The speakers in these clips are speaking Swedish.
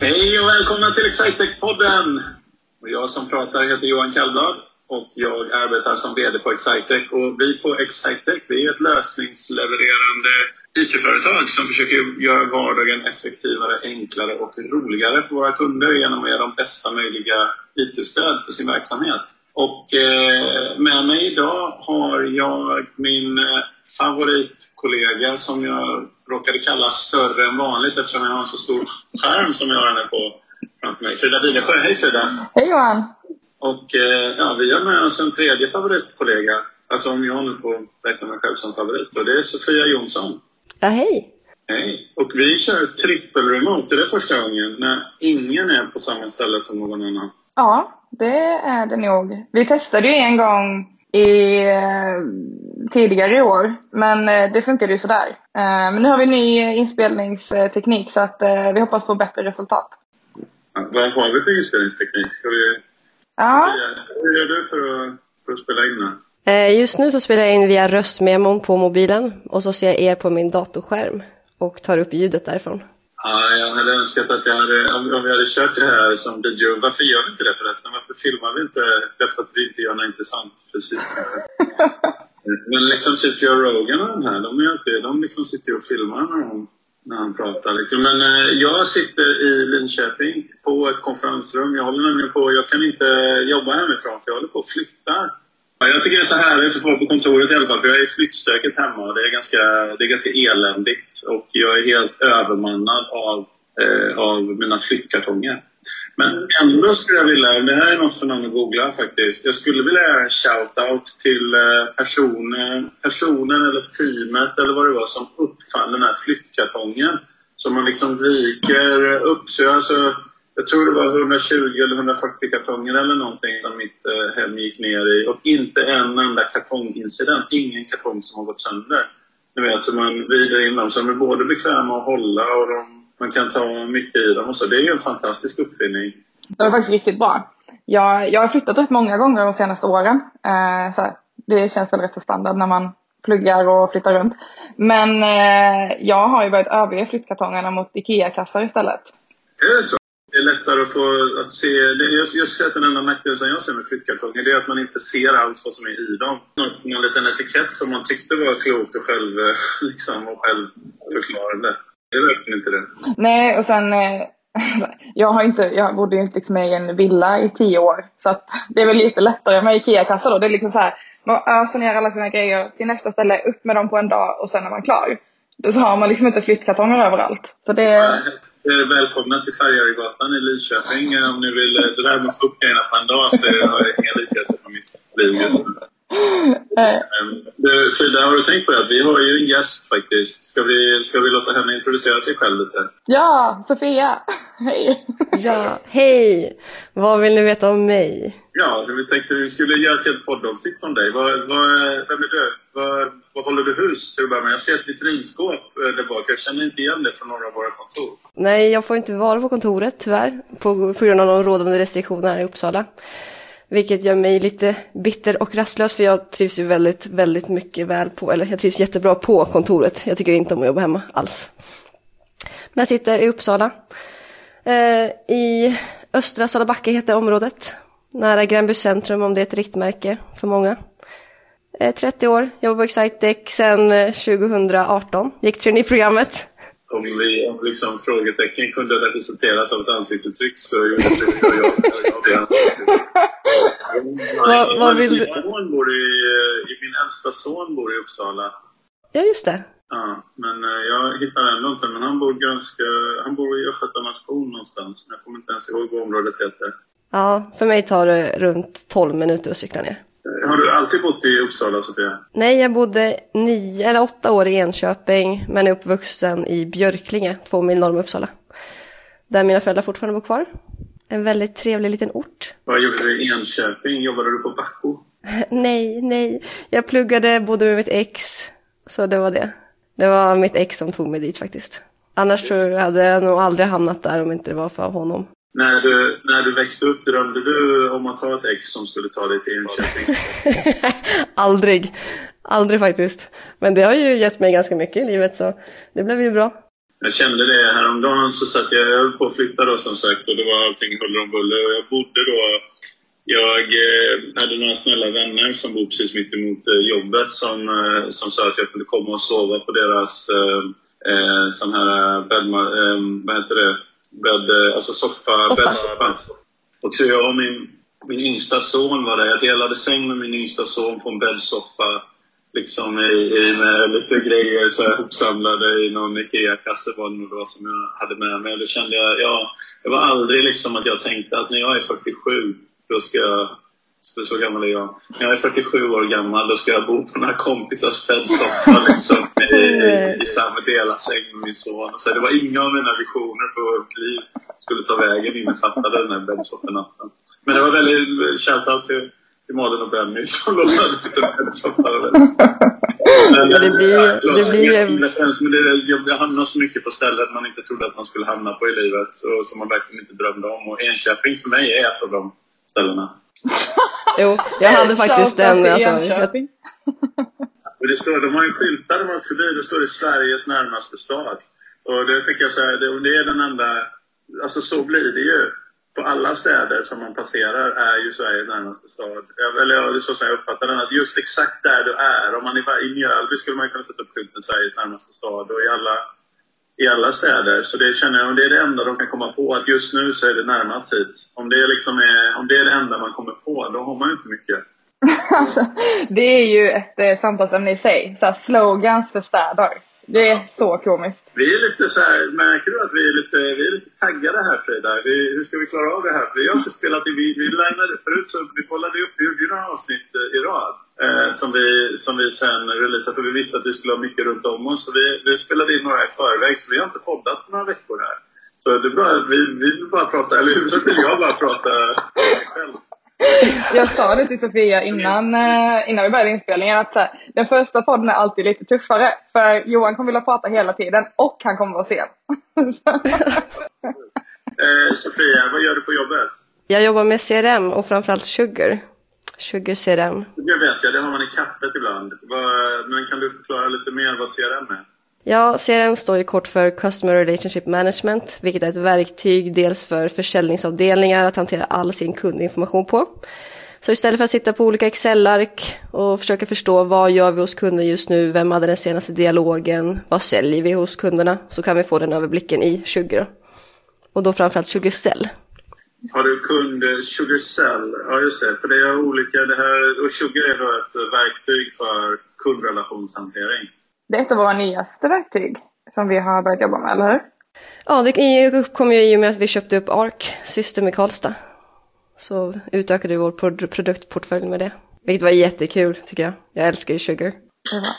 Hej och välkomna till Excitec-podden! Jag som pratar heter Johan Kallblad och jag arbetar som VD på Excitec. Och vi på Excitec vi är ett lösningslevererande IT-företag som försöker göra vardagen effektivare, enklare och roligare för våra kunder genom att ge dem bästa möjliga IT-stöd för sin verksamhet. Och eh, med mig idag har jag min eh, favoritkollega som jag råkade kalla större än vanligt eftersom jag har en så stor skärm som jag har henne på framför mig. Frida Wilesjö. Hej Frida! Hej Johan! Och eh, ja, vi har med oss en tredje favoritkollega. Alltså om jag nu får räkna mig själv som favorit. Och det är Sofia Jonsson. Ja, hej! Hej! Och vi kör trippel-remote. Det är första gången när ingen är på samma ställe som någon annan. Ja, det är det nog. Vi testade ju en gång i, eh, tidigare i år, men eh, det funkade ju sådär. Eh, men nu har vi ny inspelningsteknik så att vi hoppas på bättre resultat. Ja, vad har vi för inspelningsteknik? Ska vi... Ja, Hur gör du för att, för att spela in det? Just nu så spelar jag in via röstmemon på mobilen och så ser jag er på min datorskärm och tar upp ljudet därifrån. Ja, jag hade önskat att jag hade, om, om vi hade kört det här som video. Varför gör vi inte det förresten? Varför filmar vi inte? Därför att vi inte gör något intressant fysiskt. Men liksom typ Joe Rogan och de här, de, är alltid, de liksom sitter ju och filmar när, de, när han pratar. Liksom. Men eh, jag sitter i Linköping på ett konferensrum. Jag håller nämligen på, jag kan inte jobba hemifrån för jag håller på att flytta. Ja, Jag tycker det är så härligt att vara på kontoret i alla fall, för jag är i flyttstöket hemma och det är ganska, det är ganska eländigt. Och jag är helt övermannad av, eh, av mina flyttkartonger. Men ändå skulle jag vilja, det här är något för någon att googla faktiskt. Jag skulle vilja göra en shout-out till eh, personen, personen eller teamet eller vad det var som uppfann den här flyttkartongen. Som man liksom viker upp. Så jag, alltså, jag tror det var 120 eller 140 kartonger eller någonting som mitt eh, hem gick ner i. Och inte en enda kartongincident. Ingen kartong som har gått sönder. Ni vet, så man vrider in dem. Så de är både bekväma att hålla och de, man kan ta mycket i dem. Och så. Det är ju en fantastisk uppfinning. det var faktiskt riktigt bra. Jag, jag har flyttat rätt många gånger de senaste åren. Eh, så här, det känns väl rätt så standard när man pluggar och flyttar runt. Men eh, jag har ju börjat överge flyttkartongerna mot IKEA-kassar istället. Är det så? Det är lättare att få att se. Jag, jag ser att den enda nackdelen som jag ser med flyttkartonger det är att man inte ser alls vad som är i dem. Någon, någon liten etikett som man tyckte var klokt och själv, liksom, och självförklarande. Det är verkligen inte det. Nej, och sen eh, jag har inte, jag bodde ju inte liksom i en villa i tio år. Så att det är väl lite lättare med IKEA-kassar då. Det är liksom så här, man öser ner alla sina grejer till nästa ställe, upp med dem på en dag och sen är man klar. Då så har man liksom inte flyttkartonger överallt. Så det, Eh, Välkomna till Färjöregatan i Lidköping. Eh, Om ni vill, eh, det där med att få upp grejerna på en dag så har jag inga likheter på mitt liv just nu. eh, Frida, har du tänkt på det? att Vi har ju en gäst faktiskt. Ska vi, ska vi låta henne introducera sig själv lite? ja, Sofia! Hej! Ja, hej! Vad vill ni veta om mig? Ja, vi tänkte vi skulle göra ett helt poddavsnitt om dig. Vad, vad, vem är du? Vad, håller du hus till att börja med? Jag ser ett vitrinskåp eh, där bak. Jag känner inte igen det från några av våra kontor. Nej, jag får inte vara på kontoret tyvärr, på, på grund av de rådande restriktionerna här i Uppsala. Vilket gör mig lite bitter och rastlös för jag trivs ju väldigt, väldigt mycket väl på, eller jag trivs jättebra på kontoret. Jag tycker inte om att jobba hemma alls. Men jag sitter i Uppsala. Eh, I Östra Salabacke heter området. Nära Gränby centrum om det är ett riktmärke för många. Eh, 30 år, jobbar på Excitec sedan eh, 2018. Gick traineeprogrammet. Om, vi, om liksom frågetecken kunde representeras av ett ansiktsuttryck så gjorde det jag, jag, jag. Vad- vill min, du- son bor i, i, min äldsta son bor i Uppsala. Ja, just det. Ja, men eh, jag hittar ändå inte. Men han bor ganska... Han bor i Östgöta nation någonstans. Men jag kommer inte ens ihåg vad området heter. Ja, för mig tar det runt 12 minuter att cykla ner. Har du alltid bott i Uppsala, Sofia? Nej, jag bodde nio eller åtta år i Enköping, men är uppvuxen i Björklinge, två mil norr om Uppsala. Där mina föräldrar fortfarande bor kvar. En väldigt trevlig liten ort. Vad gjorde du i Enköping? Jobbade du på Backo? Nej, nej. Jag pluggade, bodde med mitt ex, så det var det. Det var mitt ex som tog mig dit faktiskt. Annars tror jag hade jag nog aldrig hamnat där om inte det var för honom. När du, när du växte upp, drömde du om att ha ett ex som skulle ta dig till Enköping? aldrig. Aldrig faktiskt. Men det har ju gett mig ganska mycket i livet så det blev ju bra. Jag kände det häromdagen så satt jag, jag höll på att flytta då som sagt och det var allting huller om buller jag bodde då jag eh, hade några snälla vänner som bor precis mitt emot eh, jobbet som, eh, som sa att jag kunde komma och sova på deras eh, sån här bädd, eh, vad heter det, bädd, alltså soffa, bäddsoffa. Och så jag och min, min yngsta son var där. Jag delade säng med min yngsta son på en bäddsoffa liksom i, i med lite grejer så här uppsamlade i någon IKEA-kasse var det då som jag hade med mig. Då kände jag, ja, det var aldrig liksom att jag tänkte att när jag är 47, då ska jag så, så gammal är jag. När jag är 47 år gammal, då ska jag bo på några kompisars bäddsoffa liksom, i, i, i samma dela säng med min son. Så det var inga av mina visioner för mitt liv skulle ta vägen innefattade den här bäddsoffernatten. Men det var väldigt shoutout till till Malin och Benny som låtsade lite bäddsoffa. Men, det blir, ja, det blir... Men det, jag, hamnade så mycket på ställen man inte trodde att man skulle hamna på i livet. Och som man verkligen inte drömde om. Och Enköping för mig är ett av de ställena. Jo, jag hade faktiskt en... Alltså, jag... det står, de har ju skyltar de har förbi. Det står det Sveriges närmaste stad. Och det tycker jag så här, det, det är den enda... Alltså så blir det ju på alla städer som man passerar är ju Sveriges närmaste stad. Eller ja, det är så som jag uppfattar den. Att just exakt där du är. Om man är i Mjölby skulle man kunna sätta upp skylten Sveriges närmaste stad. Och i alla, i alla städer. Så det känner jag, om det är det enda de kan komma på. Att just nu så är det närmast hit. Om det, liksom är, om det är det enda man kommer på, då har man ju inte mycket. alltså, det är ju ett eh, samtalsämne i sig. Så här, slogans för städer. Det är så komiskt. Vi är lite så här, märker du att vi är lite, vi är lite taggade här Frida? Vi, hur ska vi klara av det här? Vi har inte spelat in, vi, vi linade, förut så vi kollade upp, vi gjorde några avsnitt eh, i rad. Eh, som, vi, som vi sen releasade för vi visste att vi skulle ha mycket runt om oss. Så vi, vi spelade in några i förväg så vi har inte poddat några veckor här. Så det är bara, vi, vi vill bara prata, eller hur så vill jag bara prata själv. Jag sa det till Sofia innan, eh, innan vi började inspelningen att här, den första podden är alltid lite tuffare. För Johan kommer vilja prata hela tiden och han kommer vara sen. eh, Sofia, vad gör du på jobbet? Jag jobbar med CRM och framförallt Sugar. Sugar CRM. Det vet jag, det har man i kaffet ibland. Men kan du förklara lite mer vad CRM är? Ja, CRM står ju kort för Customer Relationship Management, vilket är ett verktyg dels för försäljningsavdelningar att hantera all sin kundinformation på. Så istället för att sitta på olika Excel-ark och försöka förstå vad gör vi hos kunden just nu, vem hade den senaste dialogen, vad säljer vi hos kunderna, så kan vi få den överblicken i Sugar. Och då framförallt Sugar Cell. Har du kund Sugar Cell? Ja, just det. För det är olika, det här, och Sugar är då ett verktyg för kundrelationshantering. Det är ett av våra nyaste verktyg som vi har börjat jobba med, eller hur? Ja, det uppkom ju i och med att vi köpte upp ARK System i Karlstad. Så utökade vi vår produktportfölj med det. Vilket var jättekul tycker jag. Jag älskar ju Sugar.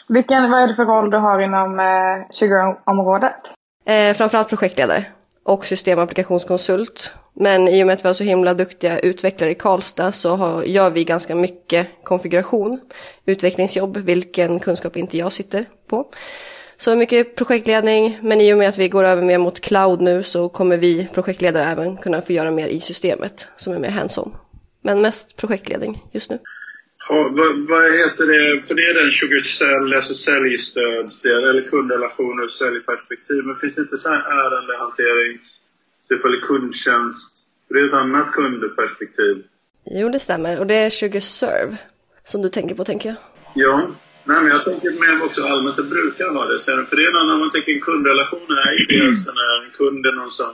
Vilken, vad är det för roll du har inom eh, Sugar-området? Eh, framförallt projektledare och systemapplikationskonsult. Men i och med att vi har så himla duktiga utvecklare i Karlstad så har, gör vi ganska mycket konfiguration, utvecklingsjobb, vilken kunskap inte jag sitter på. Så mycket projektledning, men i och med att vi går över mer mot cloud nu så kommer vi projektledare även kunna få göra mer i systemet som är mer hands-on. Men mest projektledning just nu. Vad, vad, heter det? För det är den 20 sälj, alltså säljstödsdel eller kundrelationer och säljperspektiv. Men finns det inte så här ärendehanterings, typ eller kundtjänst? Det är ett annat kundperspektiv. Jo, det stämmer. Och det är 20 serve som du tänker på, tänker jag. Ja. Nej, men jag tänker mer också allmänt att brukar ha det. För det är någon, när man tänker en kundrelation är ju dels den här, en kund är någon som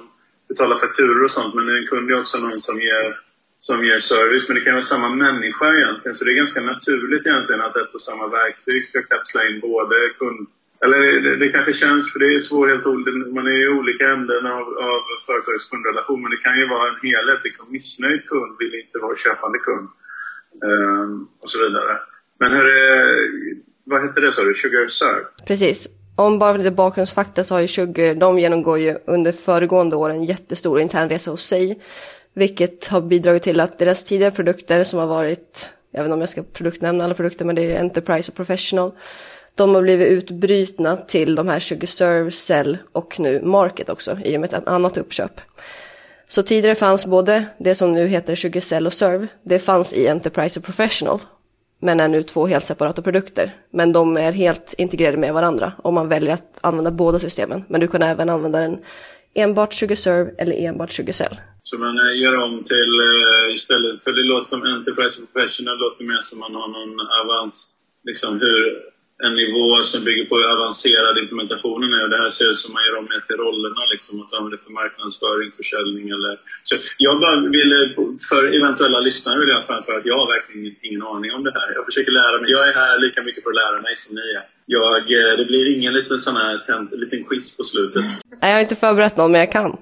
betalar fakturor och sånt. Men en kund är också någon som ger som ger service. Men det kan vara samma människa egentligen. Så det är ganska naturligt egentligen att ett och samma verktyg ska kapsla in både kund... Eller det, det kanske känns, för det är två helt olika... Man är i olika änden av, av företagets kundrelation. Men det kan ju vara en helhet. Liksom, missnöjd kund vill inte vara köpande kund. Um, och så vidare. Men hur är, vad heter det sa du? Sugar Serve? Precis. Om bara lite bakgrundsfakta så har ju Sugar, de genomgår ju under föregående år en jättestor intern resa hos sig vilket har bidragit till att deras tidigare produkter som har varit, jag vet inte om jag ska produktnämna alla produkter, men det är Enterprise och Professional. De har blivit utbrytna till de här Sugarserve, Cell och nu Market också i och med ett annat uppköp. Så tidigare fanns både det som nu heter Sugarcell och Serve, det fanns i Enterprise och Professional. men är nu två helt separata produkter. Men de är helt integrerade med varandra om man väljer att använda båda systemen. Men du kan även använda den enbart Sugarserve eller enbart SugarCell. Så man eh, gör om till eh, istället, för det låter som Enterprise Professional, låter mer som man har någon avans, liksom hur en nivå som bygger på hur avancerad implementationen är. Det här ser ut som man gör om det till rollerna, liksom, att använda det för marknadsföring, försäljning eller... Så jag bara ville, för eventuella lyssnare vill jag framföra att jag har verkligen ingen aning om det här. Jag försöker lära mig. Jag är här lika mycket för att lära mig som ni är. Jag, eh, det blir ingen liten sån här liten quiz på slutet. Nej, jag har inte förberett någon, men jag kan.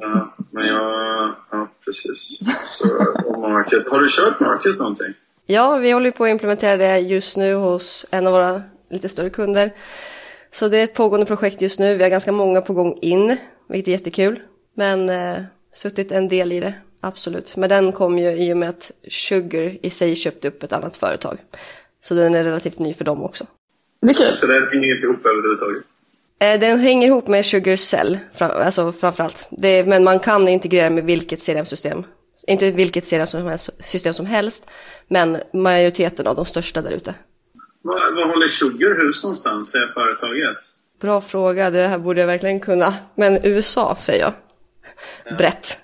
Ja, men jag... Ja, precis. Så, och market. Har du kört market någonting? Ja, vi håller på att implementera det just nu hos en av våra lite större kunder. Så det är ett pågående projekt just nu. Vi har ganska många på gång in, vilket är jättekul. Men eh, suttit en del i det, absolut. Men den kom ju i och med att Sugar i sig köpte upp ett annat företag. Så den är relativt ny för dem också. Det är kul. Så den hänger inte ihop överhuvudtaget? Eh, den hänger ihop med Sugar Cell, alltså framförallt. Det, men man kan integrera med vilket CRM-system inte vilket system som helst, men majoriteten av de största där ute. Var håller Sugar hus någonstans, det företaget? Bra fråga, det här borde jag verkligen kunna. Men USA, säger jag. Ja. Brett.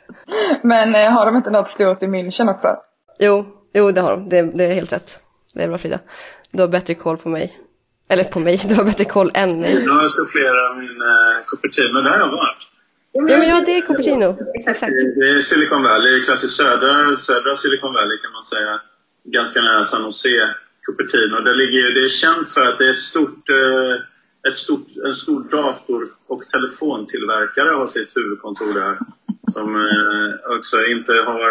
Men eh, har de inte något stort i München också? Jo, jo det har de. Det, det är helt rätt. Det är bra Frida. Du har bättre koll på mig. Eller på mig, du har bättre koll än mig. Nu har jag sufflerat min uh, Cupertino, där har jag varit. Ja, men ja, det är Cupertino. Exakt. Det är Silicon Valley, klassiskt södra, södra Silicon Valley kan man säga. Ganska nära San Jose, Cupertino. Det, ligger, det är känt för att det är ett stort, eh, ett stort, en stor dator och telefontillverkare har sitt huvudkontor där. Som eh, också inte har,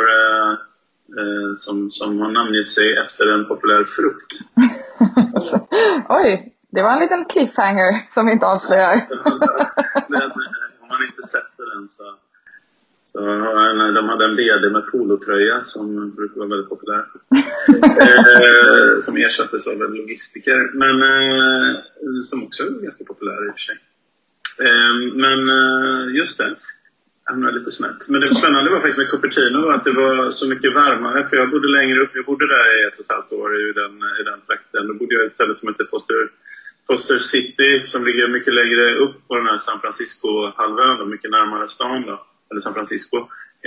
eh, som, som har namngett sig efter en populär frukt. Alltså, oj, det var en liten cliffhanger som vi inte avslöjar. Eh, om man inte sätter den så... så en, de hade en VD med polotröja som brukar vara väldigt populär. eh, som ersattes av en logistiker, men eh, som också är ganska populär i och för sig. Eh, men eh, just det, hamnade lite snett. Men det spännande var faktiskt med Cupertino att det var så mycket varmare, för jag bodde längre upp. Jag bodde där i ett och ett halvt år i den, i den trakten. Då bodde jag i ett ställe som heter Foster Foster City som ligger mycket längre upp på den här San Francisco-halvön, mycket närmare stan då, eller San Francisco.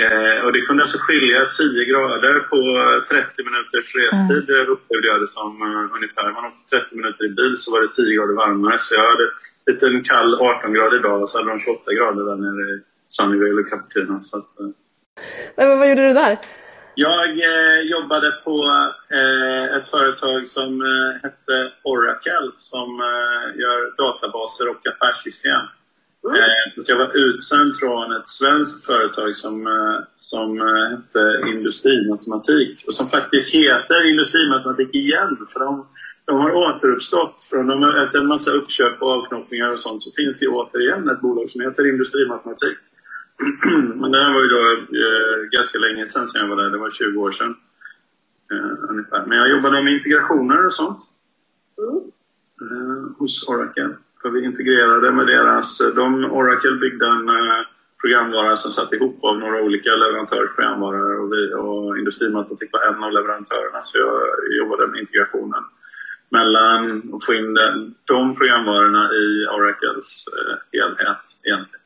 Eh, och det kunde alltså skilja 10 grader på 30 minuters restid mm. upplevde jag det som uh, ungefär. Man åkte 30 minuter i bil så var det 10 grader varmare. Så jag hade en kall 18 grader idag och så hade de 28 grader där nere i Sunnyvale och Cupertino. Så att, uh... Men vad gjorde du där? Jag eh, jobbade på eh, ett företag som eh, hette Oracle som eh, gör databaser och affärssystem. Mm. Eh, jag var utsänd från ett svenskt företag som, eh, som hette Industrimatematik och som faktiskt heter Industrimatematik igen. För de, de har återuppstått. Från de har efter en massa uppköp och avknoppningar och sånt så finns det återigen ett bolag som heter Industrimatematik. Men det här var ju då eh, ganska länge sedan som jag var där. Det var 20 år sedan. Eh, ungefär. Men jag jobbade med integrationer och sånt. Mm. Eh, hos Oracle. För vi integrerade med deras... De, Oracle byggde en eh, programvara som satt ihop av några olika leverantörers programvaror och, vi, och Industrimatematik var en av leverantörerna. Så jag jobbade med integrationen mellan att få in den, de programvarorna i Oracles eh, helhet egentligen.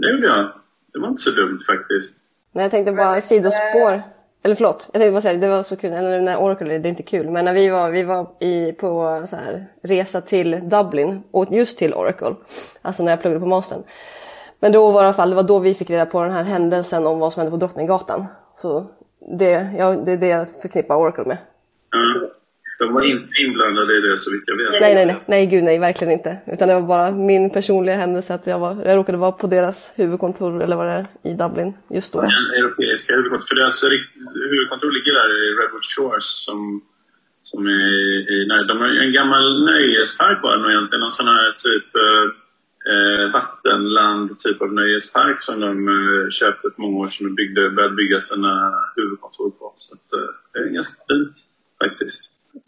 Eh, det gjorde jag. Det var inte så dumt faktiskt. Nej, jag tänkte bara sidospår. Eller förlåt, jag tänkte bara säga det var så kul. Eller när Oracle, det är inte kul. Men när vi var, vi var i, på så här, resa till Dublin och just till Oracle. Alltså när jag pluggade på mastern. Men då var det i alla fall, det var då vi fick reda på den här händelsen om vad som hände på Drottninggatan. Så det, ja, det är det jag förknippar Oracle med. Mm. De var inte inblandade i det så vitt jag vet. Nej, nej, nej, nej, gud nej, verkligen inte. Utan det var bara min personliga händelse att jag, var, jag råkade vara på deras huvudkontor, eller vad det är, i Dublin just då. Den europeiska huvudkontor, för deras huvudkontor ligger där i Redwood Shores som, som är i, nej, de har en gammal nöjespark var det egentligen, en sån här typ eh, vattenland typ av nöjespark som de eh, köpte för många år sedan och byggde, började bygga sina huvudkontor på. Så att, eh, det är ganska fint.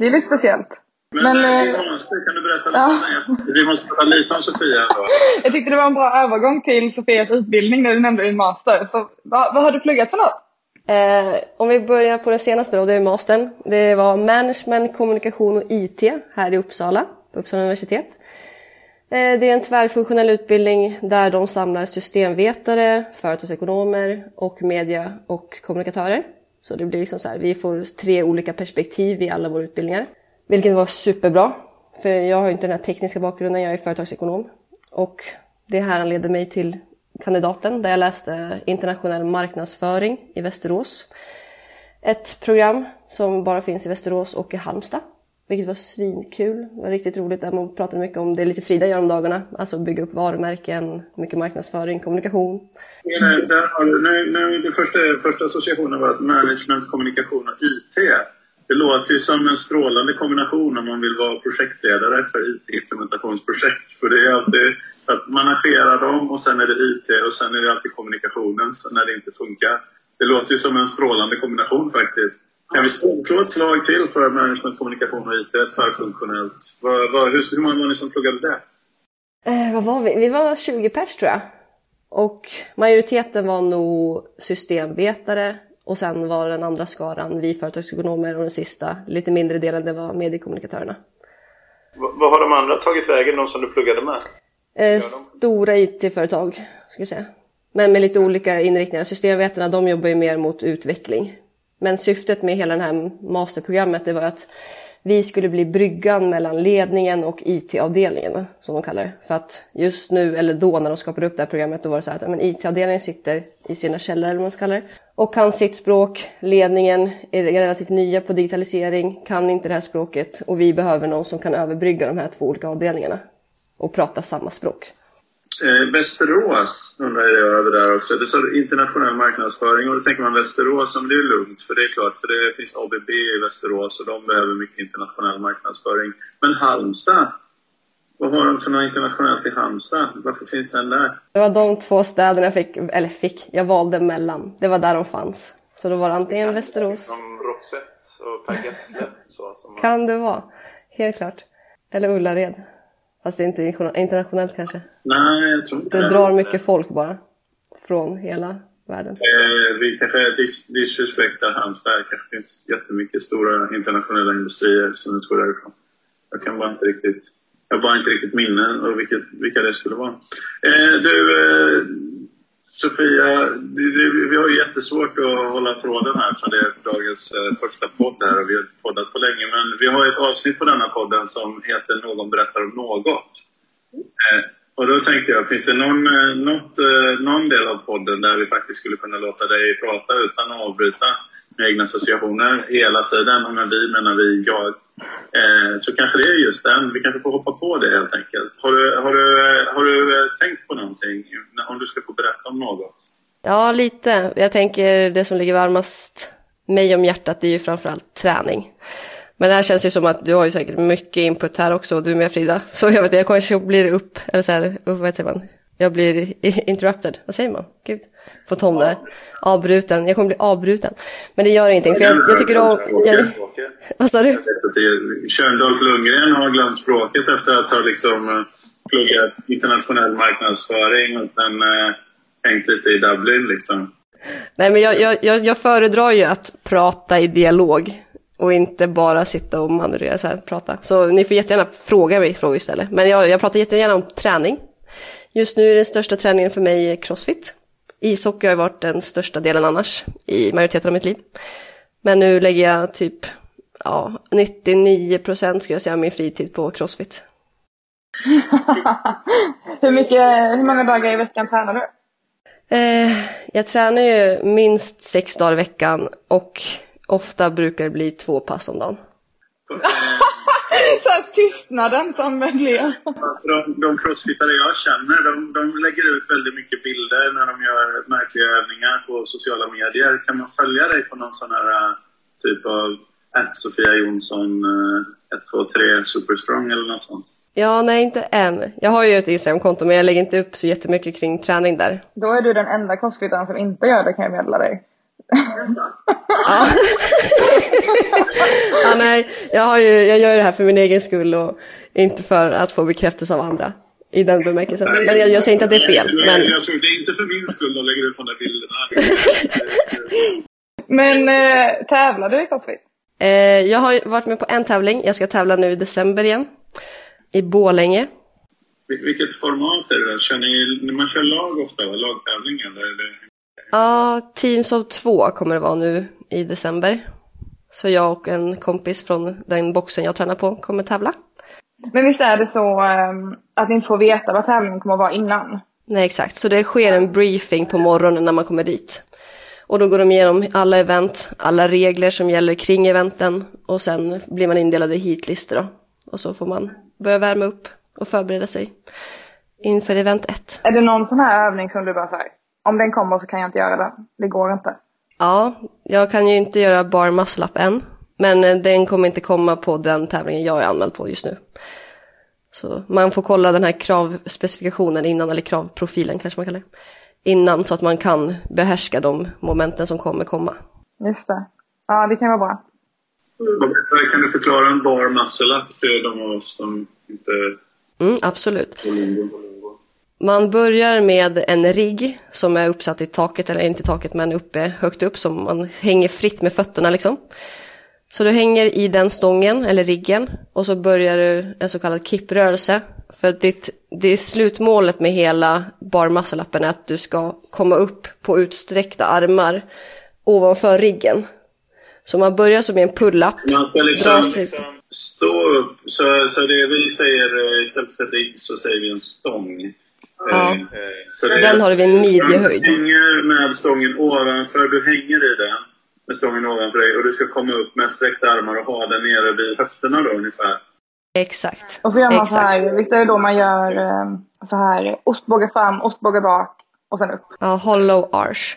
Det är lite speciellt. Men, Men eh, kan du berätta lite ja. Vi måste prata lite om Sofia ändå. Jag tyckte det var en bra övergång till Sofias utbildning när du nämnde din master. Så vad, vad har du pluggat för något? Eh, om vi börjar på den senaste då, det är mastern. Det var management, kommunikation och IT här i Uppsala, på Uppsala universitet. Eh, det är en tvärfunktionell utbildning där de samlar systemvetare, företagsekonomer och media och kommunikatörer. Så det blir liksom så här, vi får tre olika perspektiv i alla våra utbildningar. Vilket var superbra, för jag har ju inte den här tekniska bakgrunden, jag är företagsekonom. Och det här leder mig till kandidaten där jag läste internationell marknadsföring i Västerås. Ett program som bara finns i Västerås och i Halmstad. Vilket var svinkul. Det var riktigt roligt. Där man pratade mycket om det lite Frida gör om dagarna. Alltså bygga upp varumärken, mycket marknadsföring, kommunikation. Nej, där har du, nej, nej, det första, första associationen var att management, kommunikation och IT. Det låter ju som en strålande kombination om man vill vara projektledare för IT-implementationsprojekt. För det är alltid att managera dem och sen är det IT och sen är det alltid kommunikationen när det inte funkar. Det låter ju som en strålande kombination faktiskt. Kan vi slå ett slag till för management, kommunikation och IT tvärfunktionellt? Vad, vad, hur, hur många var ni som pluggade det? Eh, vad var vi? Vi var 20 pers tror jag. Och majoriteten var nog systemvetare och sen var den andra skaran vi företagsekonomer och den sista, lite mindre delen, det var mediekommunikatörerna. Vad har de andra tagit vägen, de som du pluggade med? Eh, stora IT-företag, ska jag säga. Men med lite olika inriktningar. Systemvetarna, de jobbar ju mer mot utveckling. Men syftet med hela det här masterprogrammet, det var att vi skulle bli bryggan mellan ledningen och IT-avdelningen, som de kallar det. För att just nu, eller då när de skapade upp det här programmet, då var det så här att IT-avdelningen sitter i sina källare, eller vad man ska kalla det, och kan sitt språk. Ledningen är relativt nya på digitalisering, kan inte det här språket och vi behöver någon som kan överbrygga de här två olika avdelningarna och prata samma språk. Eh, Västerås undrar jag över där också. Du sa internationell marknadsföring och då tänker man Västerås, som det är lugnt för det är klart, för det finns ABB i Västerås och de behöver mycket internationell marknadsföring. Men Halmstad, vad har de för något internationellt i Halmstad? Varför finns den där? Det var de två städerna jag fick, eller fick, jag valde mellan. Det var där de fanns. Så då var det antingen Västerås... Som Roxette och Per Gessle. Så, som kan det vara. Helt klart. Eller Ullared. Fast inte internationellt kanske? Nej, jag tror inte det. Det drar mycket folk bara. Från hela världen. Eh, vi kanske dis disrespektar Halmstad. Det kanske finns jättemycket stora internationella industrier som utgår därifrån. Jag kan bara inte riktigt jag har bara inte riktigt minne av vilket, vilka det skulle vara. Eh, du, eh, Sofia, vi, har ju jättesvårt att hålla tråden här för det är dagens eh, första podd här och vi har inte poddat på länge. Men vi har ett avsnitt på denna podden som heter Någon berättar om något. Eh, och då tänkte jag, finns det någon, eh, något, någon del av podden där vi faktiskt skulle kunna låta dig prata utan att avbryta egna associationer hela tiden? Men vi menar vi jag. Eh, så kanske det är just den. Vi kanske får hoppa på det helt enkelt. Har du, har du, har du eh, tänkt på någonting om du ska få berätta om något? Ja, lite. Jag tänker det som ligger varmast mig om hjärtat det är ju framförallt träning. Men det här känns ju som att du har ju säkert mycket input här också, du med Frida. Så jag vet inte, jag kanske blir upp, eller så här, upp, vad heter man? Jag blir interrupted, vad säger man? Gud, på Tom där. Avbruten, jag kommer bli avbruten. Men det gör ingenting, för jag, jag tycker om... Jag, vad sa du? Tjörndolf Lundgren har glömt språket efter att ha liksom eh, pluggat internationell marknadsföring och sen äh, hängt lite i Dublin liksom. Nej, men jag, jag, jag föredrar ju att prata i dialog och inte bara sitta och manövrera så här, prata. Så ni får jättegärna fråga mig frågor istället. Men jag, jag pratar jättegärna om träning. Just nu är den största träningen för mig crossfit. Ishockey har varit den största delen annars i majoriteten av mitt liv. Men nu lägger jag typ ja, 99 procent ska jag säga min fritid på crossfit. hur, mycket, hur många dagar i veckan tränar du? Eh, jag tränar ju minst sex dagar i veckan och ofta brukar det bli två pass om dagen. så tystnaden som blir. De, de crossfitare jag känner, de, de lägger ut väldigt mycket bilder när de gör märkliga övningar på sociala medier. Kan man följa dig på någon sån här äh, typ av att Sofia Jonsson 123 äh, Superstrong eller något sånt? Ja, nej inte än. Jag har ju ett Instagramkonto men jag lägger inte upp så jättemycket kring träning där. Då är du den enda crossfitaren som inte gör det kan jag meddela dig. Ja. ja, nej, jag, har ju, jag gör det här för min egen skull och inte för att få bekräftelse av andra. I den bemärkelsen. Men jag, jag säger inte att det är fel. Men... Jag tror det är inte för min skull de lägger ut de där bilderna. Men eh, tävlar du i crossfit? Eh, jag har varit med på en tävling, jag ska tävla nu i december igen. I Bålänge. Vilket format är det? Kör ni, man kör lag ofta, va? lagtävling eller? Ja, Teams of två kommer det vara nu i december. Så jag och en kompis från den boxen jag tränar på kommer tävla. Men visst är det så um, att ni inte får veta vad tävlingen kommer att vara innan? Nej, exakt. Så det sker en briefing på morgonen när man kommer dit. Och då går de igenom alla event, alla regler som gäller kring eventen och sen blir man indelad i hitlistor då. Och så får man börja värma upp och förbereda sig inför event 1. Är det någon sån här övning som du bara säger, om den kommer så kan jag inte göra den, det går inte? Ja, jag kan ju inte göra bar muscle up än. Men eh, den kommer inte komma på den tävlingen jag är anmäld på just nu. Så man får kolla den här kravspecifikationen innan, eller kravprofilen kanske man kallar det. Innan så att man kan behärska de momenten som kommer komma. Just det. Ja, det kan vara bra. Kan du förklara en bar muscle up till de av oss som inte... Mm, absolut. Man börjar med en rigg som är uppsatt i taket, eller inte i taket men uppe, högt upp, som man hänger fritt med fötterna liksom. Så du hänger i den stången, eller riggen, och så börjar du en så kallad kipprörelse. För ditt, det är slutmålet med hela barmuscle-appen är att du ska komma upp på utsträckta armar ovanför riggen. Så man börjar som en pull-up. Man ska liksom, liksom stå upp, så, så det vi säger eh, istället för rigg så säger vi en stång. Ja. Eh, Så det Den är- har vi en midjehöjd. Du hänger med stången ovanför, du hänger i den med stången ovanför dig och du ska komma upp med sträckta armar och ha den nere vid höfterna då ungefär. Exakt. Och så gör man så Exakt. här, visst är det då man gör eh, så här ostbåge fram, ostbåge bak och sen upp? Ja, hollow arch.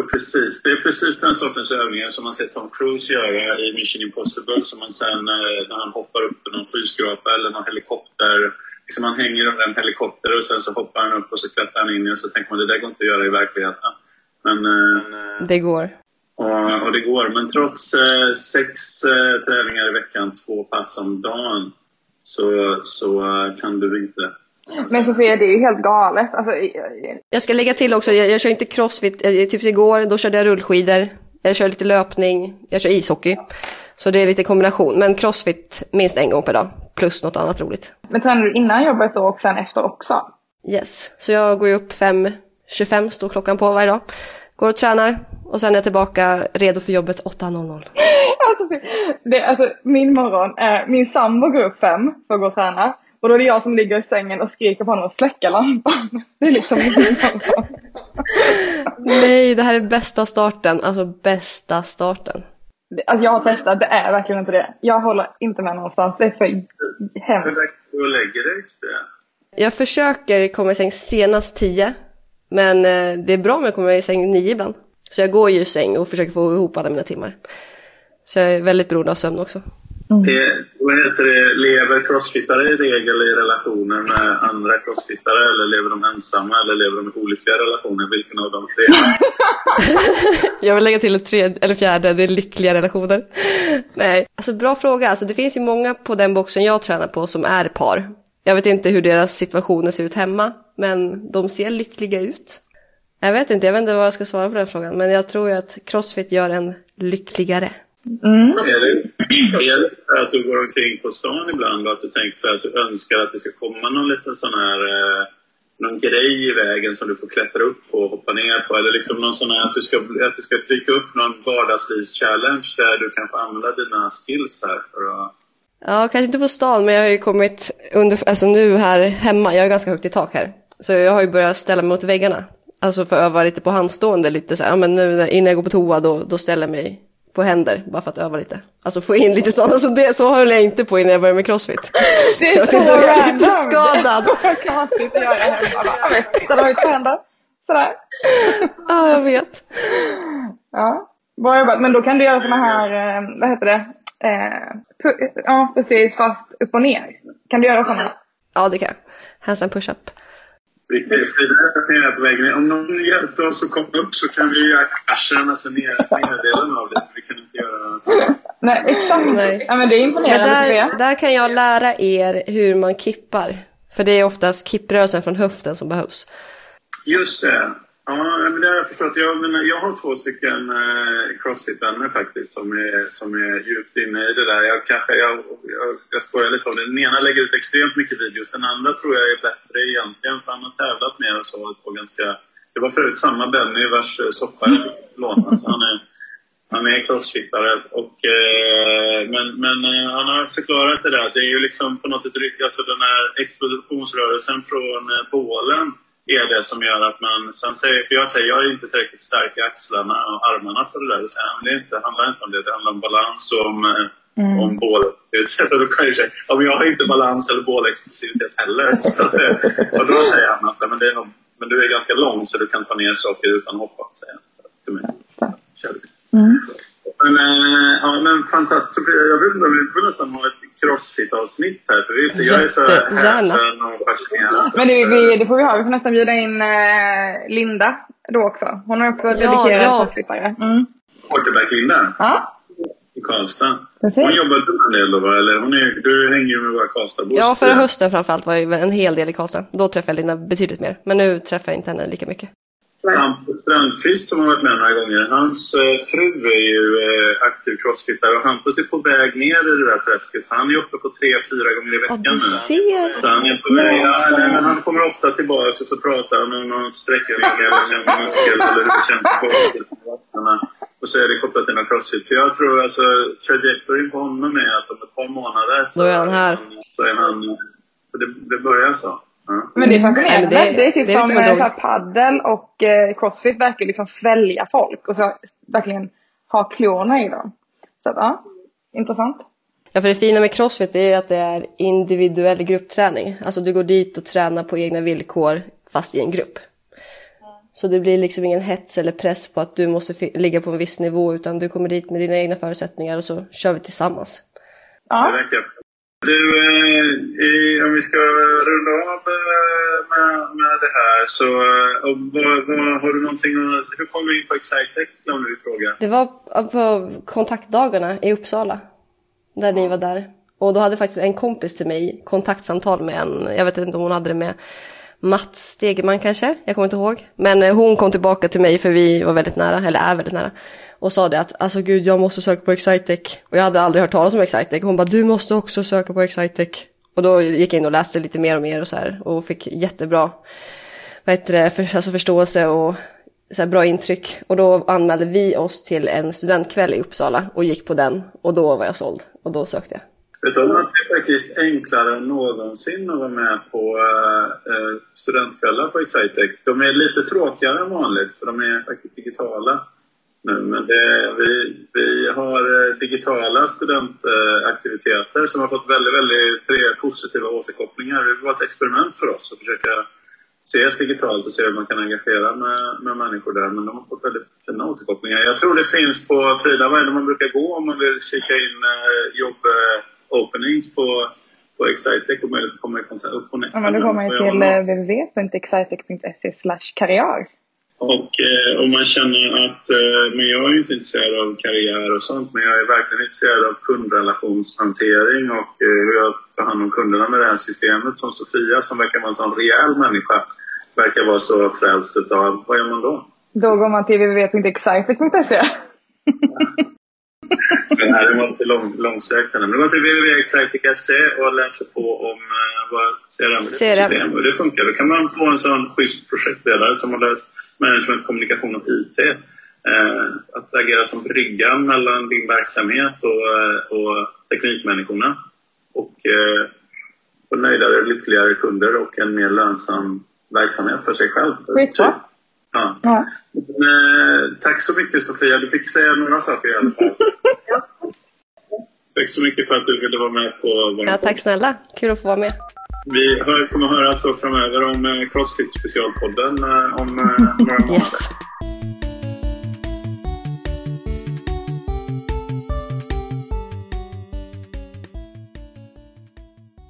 Och precis, det är precis den sortens övningar som man ser Tom Cruise göra i Mission Impossible som man sen eh, när han hoppar upp för någon skyskrapa eller någon helikopter. Liksom man hänger under en helikopter och sen så hoppar han upp och så klättrar han in och så tänker man det där går inte att göra i verkligheten. Men, eh, Det går. och, och det går. Men trots eh, sex eh, träningar i veckan, två pass om dagen, så, så eh, kan du inte. Men Sofia, det är ju helt galet. Alltså, Jag ska lägga till också, jag, jag kör inte crossfit. Eh, Typ igår, då körde jag rullskidor. Jag kör lite löpning, jag kör ishockey. Så det är lite kombination. Men crossfit minst en gång per dag. Plus något annat roligt. men tränar du innan jobbet då och sen efter också? Yes. Så jag går ju upp 5.25, står klockan på varje dag. Går och tränar. Och sen är jag tillbaka redo för jobbet 8.00. Alltså, det, alltså, min morgon, är, min sambo går upp fem för att gå och träna. Och då är det jag som ligger i sängen och skriker på honom att släcka lampan. Det är liksom min morgon. Nej, det här är bästa starten. Alltså bästa starten. Alltså jag har testat, det är verkligen inte det. Jag håller inte med någonstans. Det är för Hur hemskt. väcker du och lägger dig? Jag försöker komma i säng senast 10. Men eh, det är bra om jag kommer i säng 9 ibland. Så jag går ju i säng och försöker få ihop alla mina timmar. Så jag är väldigt beroende av sömn också. Det, vad heter det, lever crossfittare i regel i relationer med andra crossfittare eller lever de ensamma eller lever de i olyckliga relationer? Vilken av de tre? Jag vill lägga till ett tredje, eller fjärde, det är lyckliga relationer. Nej, alltså bra fråga. Alltså det finns ju många på den boxen jag tränar på som är par. Jag vet inte hur deras situationer ser ut hemma, men de ser lyckliga ut. Jag vet inte, jag vet inte vad jag ska svara på den frågan, men jag tror ju att crossfit gör en lyckligare. Mm. Att du går omkring på stan ibland och att du tänker så här att du önskar att det ska komma någon liten sån här eh, någon grej i vägen som du får klättra upp på och hoppa ner på? Eller liksom någon sån här att, du ska, att det ska dyka upp någon vardagslivs-challenge där du kan få använda dina skills här för att Ja, kanske inte på stan, men jag har ju kommit under, alltså nu här hemma, jag är ganska högt i tak här. Så jag har ju börjat ställa mig mot väggarna. Alltså för att öva lite på handstående, lite så här, ja men nu innan jag går på toa då, då ställer jag mig på händer, bara för att öva lite. Alltså få in lite sånt, alltså det, så höll jag inte på innan jag började med crossfit. Det Så är så inte jag är lite skadad. Det är konstigt att göra hemma. Ställa mig på händer. Sådär. Ja, jag vet. Ja, bra jobbat. Men då kan du göra såna här, eh, vad heter det? Eh, ja, precis, fast upp och ner. Kan du göra såna? Ja, det kan jag. Handstand push-up. Vi kan ju skriva att ni är på väg ner. Om någon hjälpte oss att komma upp så kan vi göra kraschen, alltså ner, neddelen av det. Vi kan inte göra... Nej, exakt. Nej. Ja, men det är Men imponerande där, Sofia. där kan jag lära er hur man kippar. För det är oftast kipprörelsen från höften som behövs. Just det. Ja, men det har jag förstått. Jag, men jag har två stycken eh, crossfit-vänner faktiskt som är, som är djupt inne i det där. Jag, kanske, jag, jag, jag skojar lite om det. Den ena lägger ut extremt mycket videos. Den andra tror jag är bättre egentligen för han har tävlat mer och så. På ganska, det var förut samma Benny vars eh, soffa jag fick låna. Så han är, han är crossfittare. Och, eh, men men eh, han har förklarat det där. Det är ju liksom på något sätt alltså den här explosionsrörelsen från eh, bålen är det som gör att man... Sen säger, för jag säger jag är inte tillräckligt stark i axlarna och armarna för det där. Så det, är inte, handlar inte om det. Det handlar om balans och om, eh, mm. om bål. Då kan jag säga ja, men jag har inte balans eller bålexplosivitet heller. Så, och då säger han att men, det är nog, men du är ganska lång så du kan ta ner saker utan att hoppa. Säger han till mig. Mm. Men, äh, ja, men fantastiskt. Jag vet inte om vi får nästan ha ett crossfit-avsnitt här. För visst, jag är så här Men det, vi, det får vi ha. Vi får nästan bjuda in äh, Linda då också. Hon är också dedikerad ja, ja. crossfitare. Mm. Quarterback-Linda? Ja. I Karlstad. Precis. Hon jobbar en del då va? Eller hon är, du hänger ju med våra Karlstadbor. Ja, förra hösten framförallt var jag en hel del i Karlstad. Då träffade jag Linda betydligt mer. Men nu träffar jag inte henne lika mycket. Hampus Strandqvist som har varit med några gånger, hans eh, fru är ju eh, aktiv crossfittare och Hampus är på väg ner i det där träsket. Han är uppe på tre, fyra gånger i veckan ja, du ser. Så han är på väg. Ja, nej, men han kommer ofta tillbaka och så pratar han om någon sträckning eller känner muskel eller hur det känns på Och så är det kopplat till någon crossfit. Så jag tror alltså trajectoryn på honom är att om ett par månader så, Då är han här. så är han... Det, det börjar så. Men det är fascinerande. Det, det, är typ det är som, som så paddel och eh, crossfit verkar liksom svälja folk och så verkligen ha klorna i dem. Så att, ja, intressant. Ja, för det fina med crossfit är att det är individuell gruppträning. Alltså du går dit och tränar på egna villkor fast i en grupp. Så det blir liksom ingen hets eller press på att du måste ligga på en viss nivå utan du kommer dit med dina egna förutsättningar och så kör vi tillsammans. Ja. Det verkar du, eh, om vi ska runda av eh, med, med det här så eh, vad, vad, har du någonting Hur kom du in på Excitec om du fråga? Det var på kontaktdagarna i Uppsala. Där ni var där. Och då hade faktiskt en kompis till mig kontaktsamtal med en, jag vet inte om hon hade det med Mats Stegeman kanske, jag kommer inte ihåg. Men eh, hon kom tillbaka till mig för vi var väldigt nära, eller är väldigt nära. Och sa det att alltså gud jag måste söka på Excitec. Och jag hade aldrig hört talas om Excitec. Hon bara du måste också söka på Excitec. Och då gick jag in och läste lite mer och mer och så här. Och fick jättebra vad heter det, för, alltså förståelse och så bra intryck. Och då anmälde vi oss till en studentkväll i Uppsala och gick på den. Och då var jag såld. Och då sökte jag. Vet du att det är faktiskt enklare än någonsin att vara med på äh, studentkvällar på Excitec. De är lite tråkigare än vanligt för de är faktiskt digitala nu. Men det, vi, vi har eh, digitala studentaktiviteter som har fått väldigt, väldigt tre positiva återkopplingar. Det var ett experiment för oss att försöka ses digitalt och se hur man kan engagera med, med människor där. Men de har fått väldigt fina återkopplingar. Jag tror det finns på Frida, vad är det man brukar gå om man vill kika in eh, jobb openings på, på Excitec och möjlighet att komma i kontakt upp nätet. Ja, men då går man ju till eh, www.excitec.se karriär. Och eh, om man känner att, eh, men jag är ju inte intresserad av karriär och sånt, men jag är verkligen intresserad av kundrelationshantering och eh, hur jag tar hand om kunderna med det här systemet. Som Sofia, som verkar vara en sån rejäl människa, verkar vara så frälst utav. Vad gör man då? Då går man till www.excitec.se. det här var lite lång, långsökande. Men gå till www.excitec.se och läser på om vad CRM-system och det funkar. Då kan man få en sån schysst projektledare som har läst management, kommunikation och IT. Uh, att agera som bryggan mellan din verksamhet och, uh, och teknikmänniskorna. Och uh, få nöjdare, lyckligare kunder och en mer lönsam verksamhet för sig själv. Skitbra. Ja. ja. Men, eh, tack så mycket Sofia. Du fick säga några saker i alla fall. Tack så mycket för att du ville vara med på vår Ja, tack snälla. Kul att få vara med. Vi hör, kommer höra så framöver om eh, Crossfit specialpodden eh, om eh, några månader. Yes.